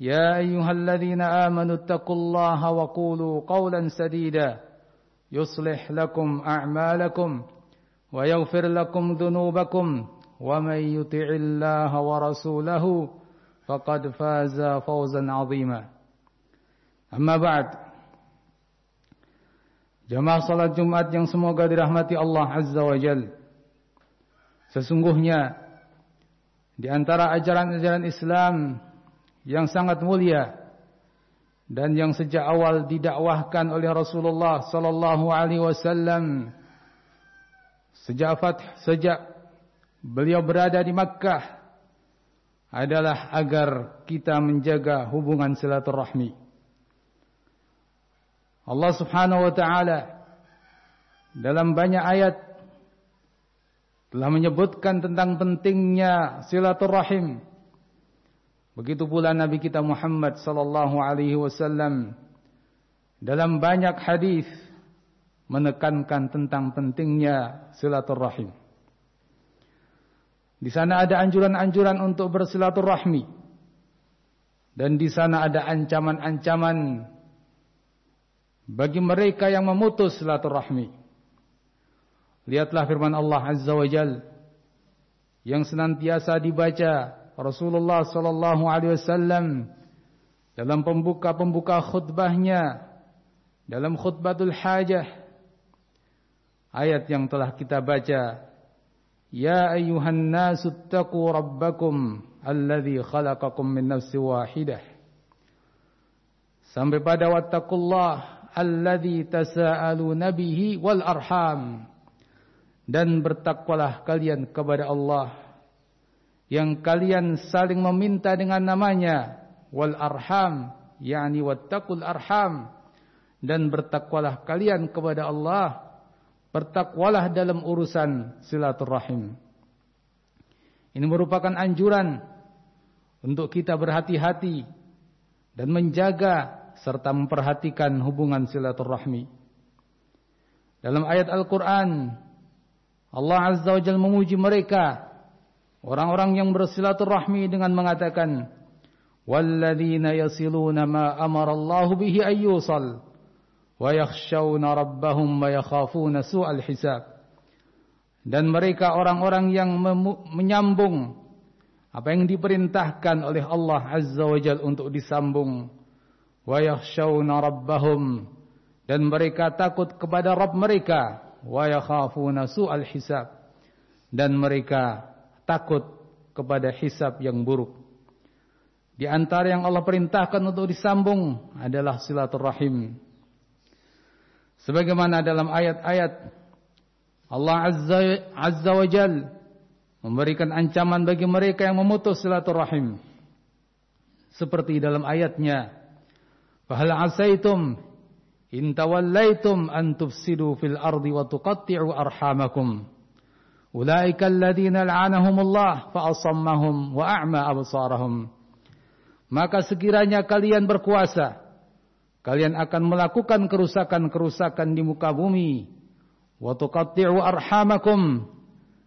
يا أيها الذين آمنوا اتقوا الله وقولوا قولا سديدا يصلح لكم أعمالكم ويغفر لكم ذنوبكم ومن يطع الله ورسوله فقد فاز فوزا عظيما أما بعد Jamaah salat Jumat yang semoga dirahmati Allah Azza wa Jal. Sesungguhnya di antara ajaran-ajaran Islam yang sangat mulia dan yang sejak awal didakwahkan oleh Rasulullah sallallahu alaihi wasallam sejak fath sejak beliau berada di Makkah adalah agar kita menjaga hubungan silaturahmi. Allah Subhanahu wa taala dalam banyak ayat telah menyebutkan tentang pentingnya silaturahim. Begitu pula Nabi kita Muhammad sallallahu alaihi wasallam dalam banyak hadis menekankan tentang pentingnya silaturahim. Di sana ada anjuran-anjuran untuk bersilaturahmi. Dan di sana ada ancaman-ancaman bagi mereka yang memutus silaturahmi. Lihatlah firman Allah Azza wa Jal yang senantiasa dibaca Rasulullah sallallahu alaihi wasallam dalam pembuka-pembuka khutbahnya dalam khutbatul hajah ayat yang telah kita baca Ya ayyuhan nasu taqu rabbakum alladhi khalaqakum min nafsin wahidah. Sampai pada wattaqullah alladhi tasaaluna bihi wal arham. Dan bertakwalah kalian kepada Allah yang kalian saling meminta dengan namanya wal arham yakni wattaqul arham dan bertakwalah kalian kepada Allah bertakwalah dalam urusan silaturahim ini merupakan anjuran untuk kita berhati-hati dan menjaga serta memperhatikan hubungan silaturahmi. Dalam ayat Al-Quran, Allah Azza wa Jalla memuji mereka, Orang-orang yang bersilaturahmi dengan mengatakan walladzina yasiluna ma amara Allah bihi ayyusal wa yakhshawna rabbahum wa yakhafuna su'al hisab. Dan mereka orang-orang yang menyambung apa yang diperintahkan oleh Allah Azza wa Jalla untuk disambung. Wa yakhshawna rabbahum. Dan mereka takut kepada Rabb mereka. Wa yakhafuna su'al hisab. Dan mereka takut kepada hisab yang buruk. Di antara yang Allah perintahkan untuk disambung adalah silaturahim. Sebagaimana dalam ayat-ayat Allah Azza, Azza wa Jal memberikan ancaman bagi mereka yang memutus silaturahim. Seperti dalam ayatnya Fahal asaitum in tawallaitum an tufsidu fil ardi wa tuqatti'u arhamakum. Ulaika alladhina la'anahumullah fa asammahum wa a'ma absarahum. Maka sekiranya kalian berkuasa, kalian akan melakukan kerusakan-kerusakan di muka bumi. Wa tuqatti'u arhamakum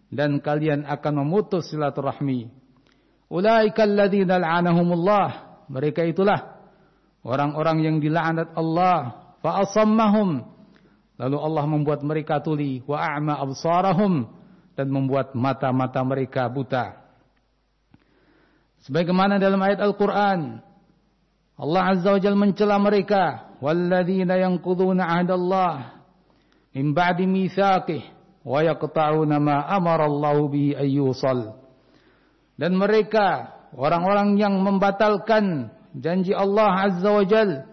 dan kalian akan memutus silaturahmi. Ulaika alladhina la'anahumullah. Mereka itulah orang-orang yang dilaknat Allah fa asammahum lalu Allah membuat mereka tuli wa a'ma absarahum dan membuat mata-mata mereka buta sebagaimana dalam ayat Al-Qur'an Allah Azza wa Jalla mencela mereka, "Walladzina yanquduna 'ahdallahi min ba'di mitsaqih wa yaqta'una ma amara Allah bihi ayyusal." Dan mereka orang-orang yang membatalkan janji Allah Azza wa Jalla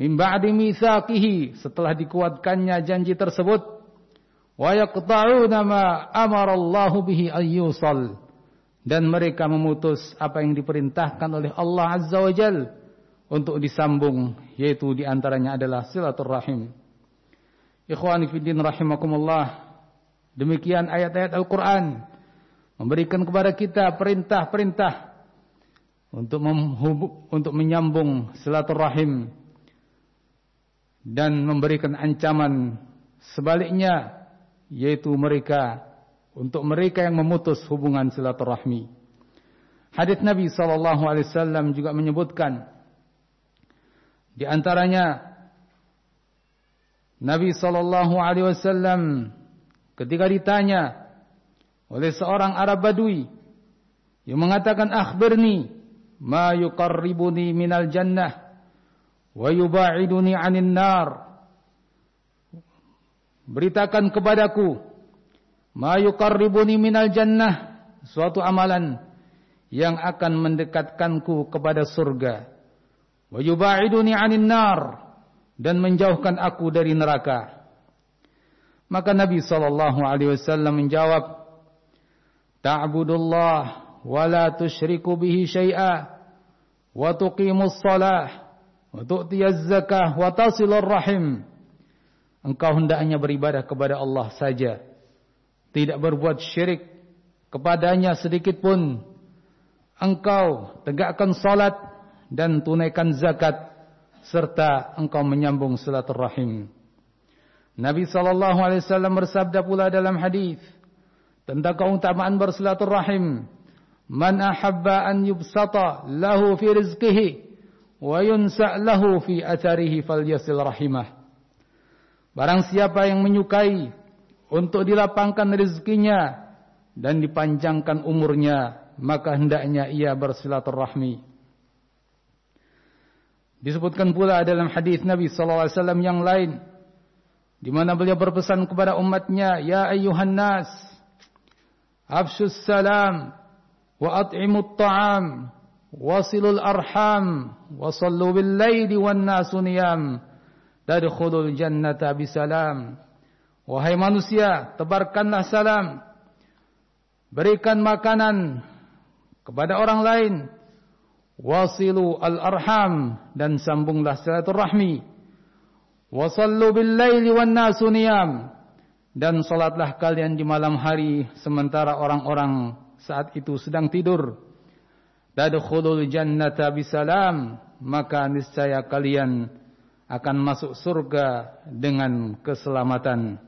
min ba'di mitsaqihi setelah dikuatkannya janji tersebut wa yaqta'una ma amara Allah bihi dan mereka memutus apa yang diperintahkan oleh Allah Azza wa Jalla untuk disambung yaitu di antaranya adalah silaturrahim. Ikhwani fiddin rahimakumullah. Demikian ayat-ayat Al-Quran memberikan kepada kita perintah-perintah untuk untuk menyambung silaturrahim dan memberikan ancaman sebaliknya yaitu mereka untuk mereka yang memutus hubungan silaturahmi. Hadis Nabi sallallahu alaihi wasallam juga menyebutkan di antaranya Nabi sallallahu alaihi wasallam ketika ditanya oleh seorang Arab Badui yang mengatakan akhbirni ma yuqarribuni minal jannah wa yuba'iduni 'anil nar Beritakan kepadaku ma yuqarribuni minal jannah suatu amalan yang akan mendekatkanku kepada surga wa yubaiduni 'anil nar dan menjauhkan aku dari neraka. Maka Nabi sallallahu alaihi wasallam menjawab, "Ta'budullah wa la tusyriku bihi syai'a wa tuqimus shalah wa tu'tiyaz zakah wa tasilur rahim." Engkau hendaknya beribadah kepada Allah saja. Tidak berbuat syirik kepadanya sedikit pun. Engkau tegakkan salat dan tunaikan zakat serta engkau menyambung silaturahim. Nabi sallallahu alaihi wasallam bersabda pula dalam hadis tentang keutamaan bersilaturahim, "Man ahabba an yubsata lahu fi rizqihi wa yunsa lahu fi atharihi falyasil rahimah." Barang siapa yang menyukai untuk dilapangkan rezekinya dan dipanjangkan umurnya, maka hendaknya ia bersilaturahmi. Disebutkan pula dalam hadis Nabi sallallahu alaihi wasallam yang lain di mana beliau berpesan kepada umatnya, "Ya ayyuhan nas, afshus salam wa at'imut ta'am, wasilul arham, wa sallu bil laili wan nasu niyam, tadkhulul jannata bisalam." Wahai manusia, tebarkanlah salam. Berikan makanan kepada orang lain. Wasilu al-arham dan sambunglah silaturahmi. Wasallu bil laili wan nasu niyam. Dan salatlah kalian di malam hari sementara orang-orang saat itu sedang tidur. Tadkhulul jannata bisalam. Maka niscaya kalian akan masuk surga dengan keselamatan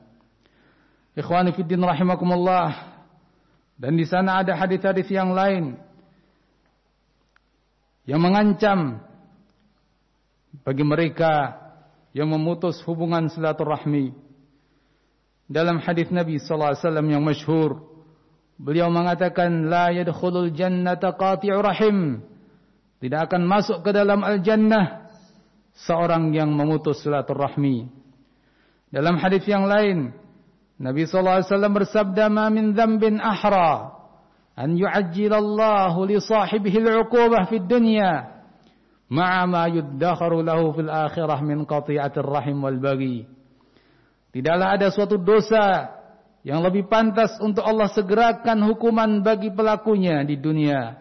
ikhwani fiddin rahimakumullah dan di sana ada hadis-hadis yang lain yang mengancam bagi mereka yang memutus hubungan silaturahmi. Dalam hadis Nabi sallallahu alaihi wasallam yang masyhur, beliau mengatakan la yadkhulul jannata qati'u rahim. Tidak akan masuk ke dalam al-jannah seorang yang memutus silaturahmi. Dalam hadis yang lain, Nabi sallallahu alaihi wasallam bersabda, "Ma min dzambin ahra an yu'ajjilallahu li sahibihi al-'uqubah fid dunya ma'a ma yuddakharu lahu fil akhirah min qati'atir rahim wal baghi." Tidaklah ada suatu dosa yang lebih pantas untuk Allah segerakan hukuman bagi pelakunya di dunia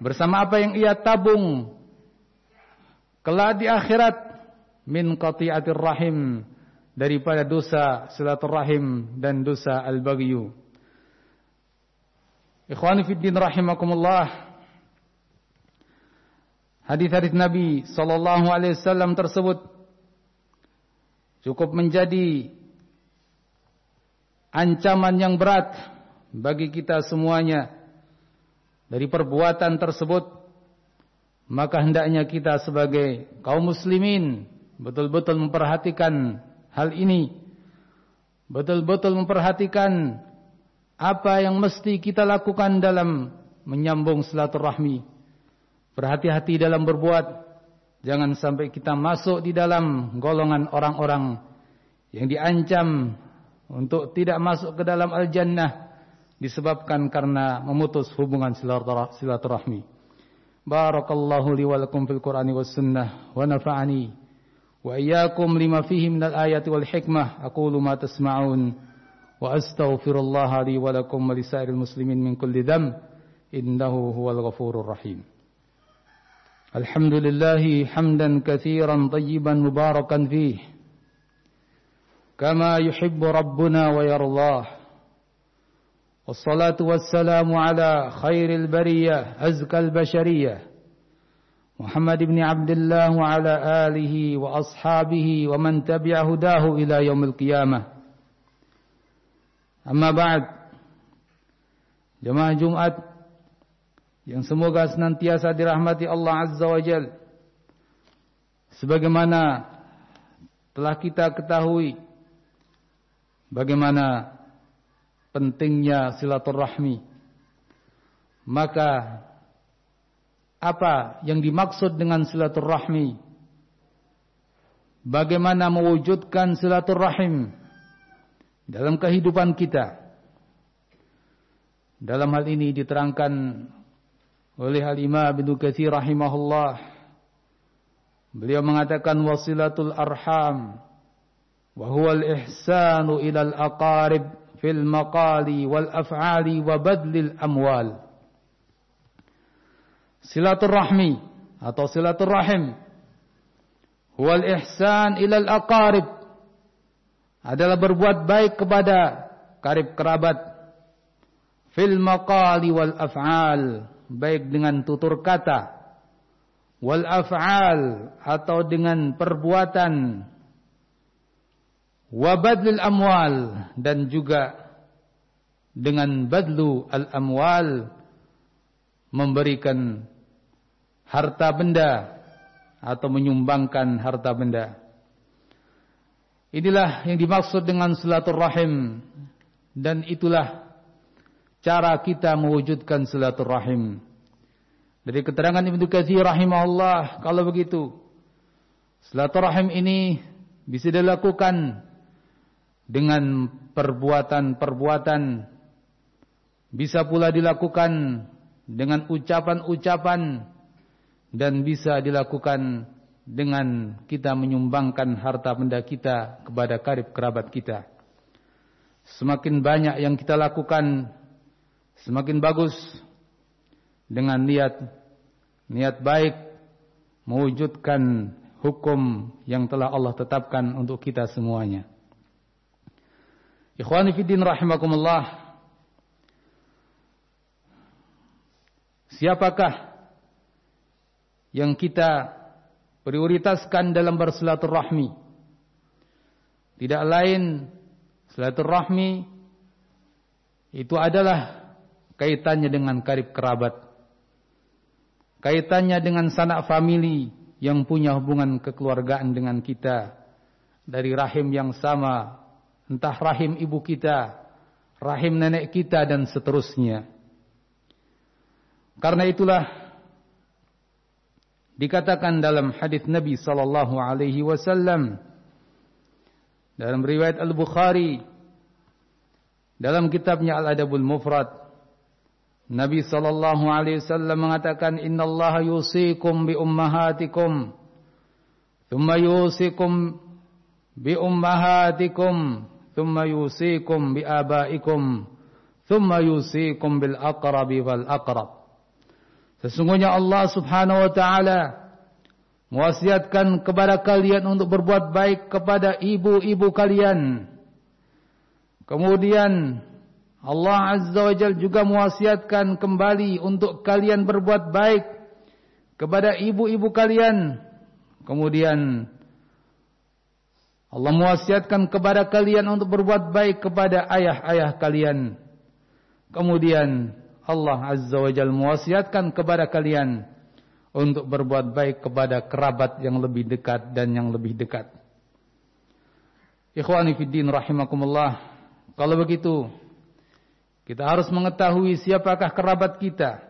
bersama apa yang ia tabung kelak di akhirat min qati'atir rahim daripada dosa silaturahim dan dosa al-baghyu. Ikhwani fiddin rahimakumullah. Hadis-hadis Nabi sallallahu alaihi wasallam tersebut cukup menjadi ancaman yang berat bagi kita semuanya dari perbuatan tersebut maka hendaknya kita sebagai kaum muslimin betul-betul memperhatikan hal ini betul-betul memperhatikan apa yang mesti kita lakukan dalam menyambung silaturahmi. Berhati-hati dalam berbuat Jangan sampai kita masuk di dalam golongan orang-orang yang diancam untuk tidak masuk ke dalam al-jannah disebabkan karena memutus hubungan silaturahmi. بارك الله لي ولكم في القرآن والسنة ونفعني وإياكم لما فيه من الآية والحكمة. أقول ما تسمعون وأستغفر الله لي ولكم ولسائر المسلمين من كل ذنب. إنه هو الغفور الرحيم. الحمد لله حمدا كثيرا طيبا مباركا فيه. كما يحب ربنا ويرضاه. والصلاة والسلام على خير البرية أزكى البشرية. محمد بن عبد الله وعلى آله وأصحابه ومن تبع هداه إلى يوم القيامة. أما بعد جماعة جمعة yang semoga senantiasa dirahmati Allah Azza wa Jal. Sebagaimana telah kita ketahui bagaimana pentingnya silaturahmi. Maka apa yang dimaksud dengan silaturahmi? Bagaimana mewujudkan silaturahim dalam kehidupan kita? Dalam hal ini diterangkan oleh Al-Imam Ibnu Katsir rahimahullah. Beliau mengatakan wasilatul arham wa huwa al-ihsanu ila al-aqarib fil maqali wal af'ali wa badlil amwal. Silaturahmi atau silaturahim. Huwa al-ihsan ila al-aqarib adalah berbuat baik kepada karib kerabat. Fil maqali wal af'al. Baik dengan tutur kata. Wal af'al atau dengan perbuatan wa badlil amwal dan juga dengan badlu al amwal memberikan harta benda atau menyumbangkan harta benda inilah yang dimaksud dengan silaturahim dan itulah cara kita mewujudkan silaturahim. Dari keterangan Ibnu Katsir rahimahullah, kalau begitu silaturahim ini bisa dilakukan dengan perbuatan-perbuatan bisa pula dilakukan dengan ucapan-ucapan dan bisa dilakukan dengan kita menyumbangkan harta benda kita kepada karib kerabat kita. Semakin banyak yang kita lakukan semakin bagus dengan niat niat baik mewujudkan hukum yang telah Allah tetapkan untuk kita semuanya. Ikhwani fiddin rahimakumullah. Siapakah yang kita prioritaskan dalam bersilaturahmi? Tidak lain silaturahmi itu adalah kaitannya dengan karib kerabat, kaitannya dengan sanak famili yang punya hubungan kekeluargaan dengan kita dari rahim yang sama, entah rahim ibu kita, rahim nenek kita dan seterusnya. Karena itulah dikatakan dalam hadis Nabi sallallahu alaihi wasallam dalam riwayat Al-Bukhari dalam kitabnya Al-Adabul Mufrad Nabi sallallahu alaihi wasallam mengatakan innallaha yusikum bi ummahatikum thumma yusikum bi ummahatikum thumma yusikum bi abaikum thumma yusikum bil Sesungguhnya Allah Subhanahu wa taala mewasiatkan kepada kalian untuk berbuat baik kepada ibu-ibu kalian kemudian Allah Azza wa Jal juga mewasiatkan kembali untuk kalian berbuat baik kepada ibu-ibu kalian. Kemudian Allah mewasiatkan kepada kalian untuk berbuat baik kepada ayah-ayah kalian. Kemudian Allah Azza wa Jal mewasiatkan kepada kalian untuk berbuat baik kepada kerabat yang lebih dekat dan yang lebih dekat. Ikhwani fiddin rahimakumullah. Kalau begitu, kita harus mengetahui siapakah kerabat kita.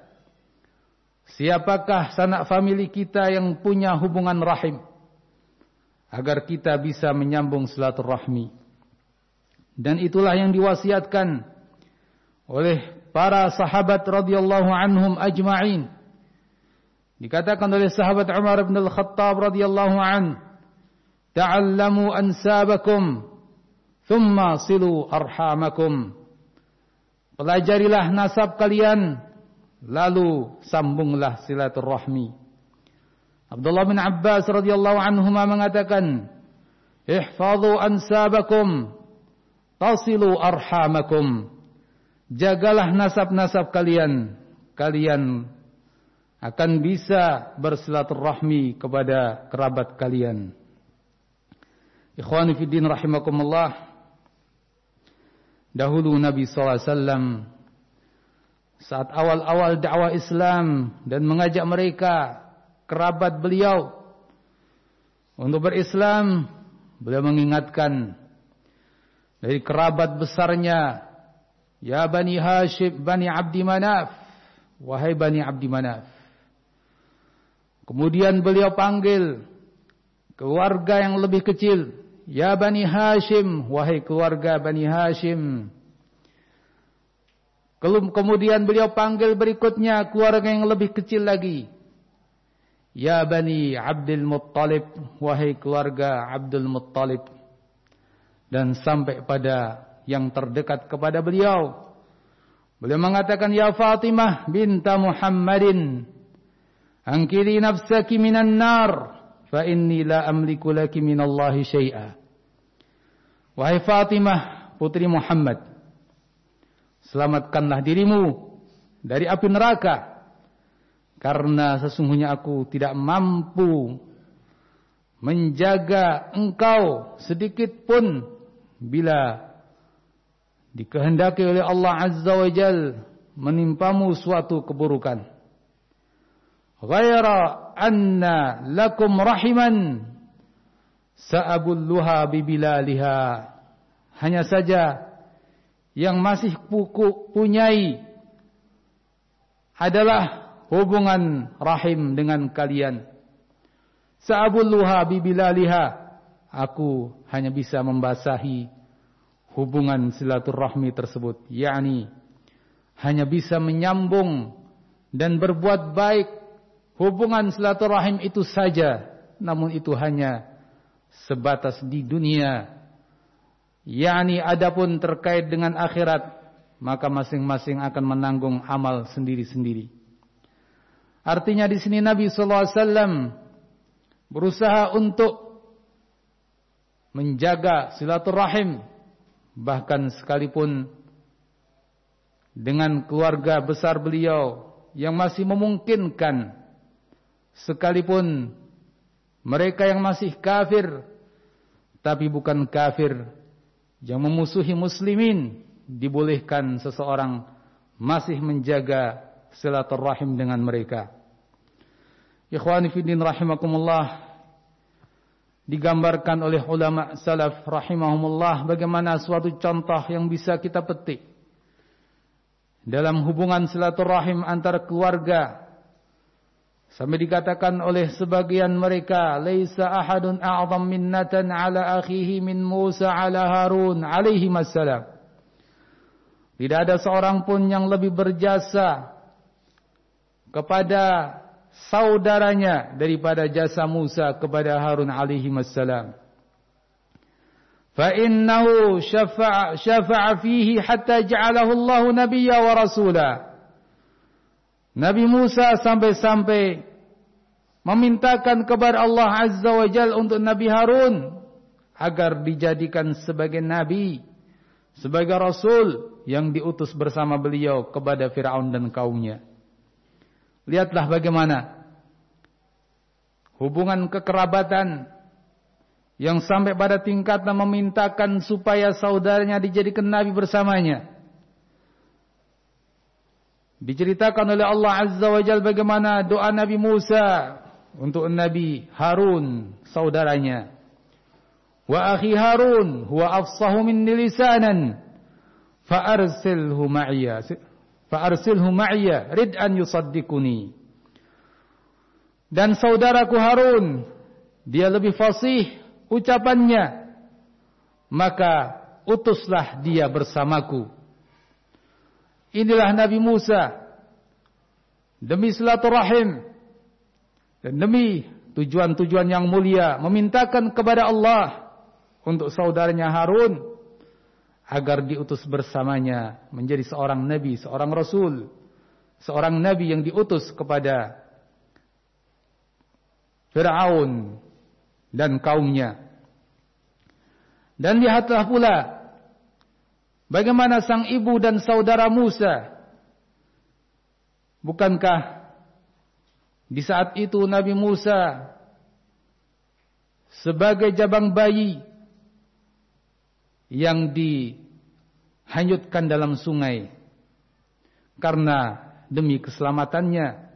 Siapakah sanak famili kita yang punya hubungan rahim agar kita bisa menyambung silaturahmi. Dan itulah yang diwasiatkan oleh para sahabat radhiyallahu anhum ajma'in. Dikatakan oleh sahabat Umar bin Al-Khattab radhiyallahu an, "Ta'allamu ansabakum, thumma silu arhamakum." Pelajarilah nasab kalian lalu sambunglah silaturahmi. Abdullah bin Abbas radhiyallahu anhu mengatakan, "Ihfazu ansabakum tasilu arhamakum." Jagalah nasab-nasab kalian, kalian akan bisa bersilaturahmi kepada kerabat kalian. Ikhwani fi din rahimakumullah. Dahulu Nabi wasallam saat awal-awal dakwah Islam dan mengajak mereka kerabat beliau untuk berislam, beliau mengingatkan dari kerabat besarnya, ya Bani Hashim, Bani Abdi Manaf, wahai Bani Abdi Manaf. Kemudian beliau panggil keluarga yang lebih kecil, ya Bani Hashim, wahai keluarga Bani Hashim. Kemudian beliau panggil berikutnya keluarga yang lebih kecil lagi. Ya Bani Abdul Muttalib, wahai keluarga Abdul Muttalib. Dan sampai pada yang terdekat kepada beliau. Beliau mengatakan, Ya Fatimah binta Muhammadin, Angkiri nafsaki minan nar, fa inni la amliku laki minallahi syai'a. Wahai Fatimah, putri Muhammad, Selamatkanlah dirimu dari api neraka. Karena sesungguhnya aku tidak mampu menjaga engkau sedikit pun bila dikehendaki oleh Allah Azza wa Jal menimpamu suatu keburukan. Ghaira anna lakum rahiman sa'abulluha bibilaliha. Hanya saja yang masih puku punyai adalah hubungan rahim dengan kalian. Sa'abulluha bibilaliha. Aku hanya bisa membasahi hubungan silaturahmi tersebut. yakni hanya bisa menyambung dan berbuat baik hubungan silaturahim itu saja. Namun itu hanya sebatas di dunia yakni adapun terkait dengan akhirat maka masing-masing akan menanggung amal sendiri-sendiri. Artinya di sini Nabi sallallahu alaihi wasallam berusaha untuk menjaga silaturahim bahkan sekalipun dengan keluarga besar beliau yang masih memungkinkan sekalipun mereka yang masih kafir tapi bukan kafir yang memusuhi muslimin dibolehkan seseorang masih menjaga silaturahim dengan mereka. Ikhwani rahimakumullah digambarkan oleh ulama salaf rahimahumullah bagaimana suatu contoh yang bisa kita petik dalam hubungan silaturahim antara keluarga Sampai dikatakan oleh sebagian mereka, "Laisa ahadun a'zam minnatan 'ala akhihi min Musa 'ala Harun alaihi wassalam." Tidak ada seorang pun yang lebih berjasa kepada saudaranya daripada jasa Musa kepada Harun alaihi wassalam. Fa innahu syafa'a hatta ja'alahu Allah nabiyya wa. Nabi Musa sampai-sampai memintakan kepada Allah Azza wa Jal untuk Nabi Harun agar dijadikan sebagai nabi, sebagai rasul yang diutus bersama beliau kepada Firaun dan kaumnya. Lihatlah bagaimana hubungan kekerabatan yang sampai pada tingkatan memintakan supaya saudaranya dijadikan nabi bersamanya. Diceritakan oleh Allah Azza wa Jalla bagaimana doa Nabi Musa untuk Nabi Harun saudaranya. Wa akhi Harun huwa afsahu minni lisanan fa arsilhu ma'iyya fa arsilhu ma'iyya rid an yusaddiquni. Dan saudaraku Harun, dia lebih fasih ucapannya. Maka utuslah dia bersamaku. Inilah Nabi Musa. Demi silaturahim. Dan demi tujuan-tujuan yang mulia. Memintakan kepada Allah. Untuk saudaranya Harun. Agar diutus bersamanya. Menjadi seorang Nabi, seorang Rasul. Seorang Nabi yang diutus kepada Fir'aun dan kaumnya. Dan lihatlah pula bagaimana sang ibu dan saudara Musa. Bukankah di saat itu Nabi Musa sebagai jabang bayi yang dihanyutkan dalam sungai karena demi keselamatannya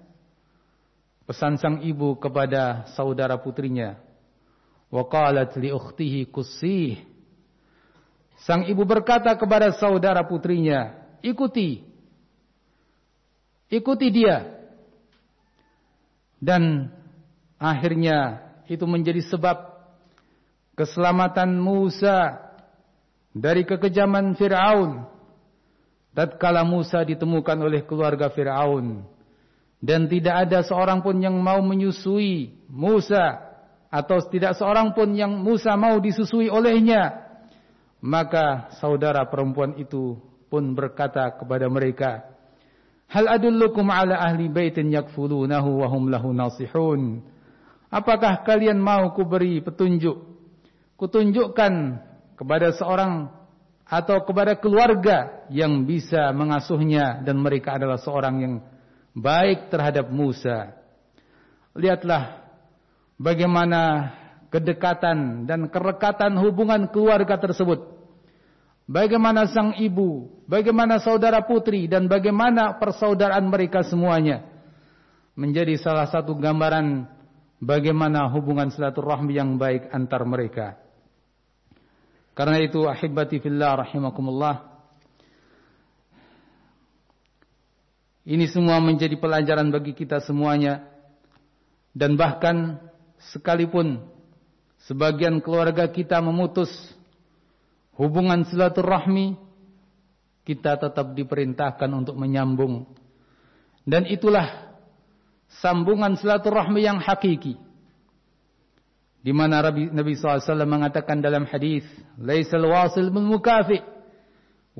pesan sang ibu kepada saudara putrinya. Wa qalat li ukhtihi qussih. Sang ibu berkata kepada saudara putrinya, ikuti. Ikuti dia. Dan akhirnya itu menjadi sebab keselamatan Musa dari kekejaman Fir'aun. Tatkala Musa ditemukan oleh keluarga Fir'aun dan tidak ada seorang pun yang mau menyusui Musa atau tidak seorang pun yang Musa mau disusui olehnya maka saudara perempuan itu pun berkata kepada mereka Hal adullukum ala ahli baitin yakfulunahu wa hum lahu nasihun Apakah kalian mau kuberi petunjuk kutunjukkan kepada seorang atau kepada keluarga yang bisa mengasuhnya dan mereka adalah seorang yang baik terhadap Musa. Lihatlah bagaimana kedekatan dan kerekatan hubungan keluarga tersebut. Bagaimana sang ibu, bagaimana saudara putri dan bagaimana persaudaraan mereka semuanya menjadi salah satu gambaran bagaimana hubungan silaturahmi yang baik antar mereka. Karena itu ahibati fillah rahimakumullah Ini semua menjadi pelajaran bagi kita semuanya. Dan bahkan sekalipun sebagian keluarga kita memutus hubungan silaturahmi, kita tetap diperintahkan untuk menyambung. Dan itulah sambungan silaturahmi yang hakiki. Di mana Nabi SAW mengatakan dalam hadis, "Laisal wasil bil mukafi'."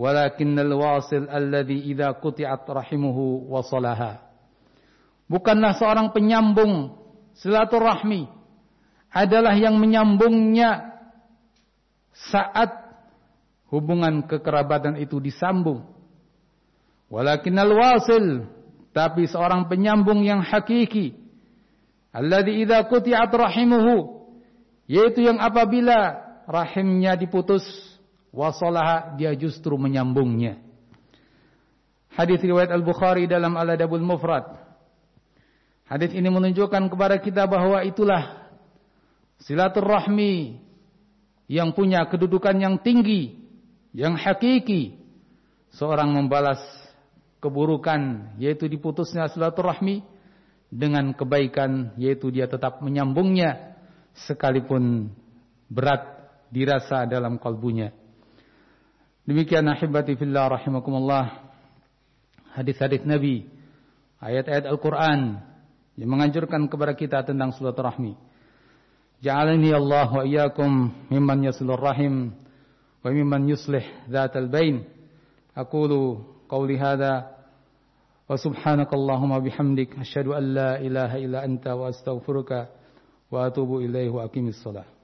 walakinnal wasil alladhi idza quti'at rahimuhu wasalaha bukanlah seorang penyambung silaturahmi adalah yang menyambungnya saat hubungan kekerabatan itu disambung walakinnal wasil tapi seorang penyambung yang hakiki alladhi idza quti'at rahimuhu yaitu yang apabila rahimnya diputus wasolaha dia justru menyambungnya. Hadis riwayat Al-Bukhari dalam Al-Adabul Mufrad. Hadis ini menunjukkan kepada kita bahwa itulah silaturahmi yang punya kedudukan yang tinggi, yang hakiki. Seorang membalas keburukan yaitu diputusnya silaturahmi dengan kebaikan yaitu dia tetap menyambungnya sekalipun berat dirasa dalam kalbunya. Demikian ahibati fillah rahimakumullah hadis-hadis Nabi, ayat-ayat Al-Qur'an yang menganjurkan kepada kita tentang silaturahmi. Ja'alani Allah wa iyyakum mimman yasilur rahim wa mimman yuslih dzatal bain. Aqulu qawli hadha wa subhanakallahumma bihamdik asyhadu an la ilaha illa anta wa astaghfiruka wa atubu ilaihi wa aqimis salat.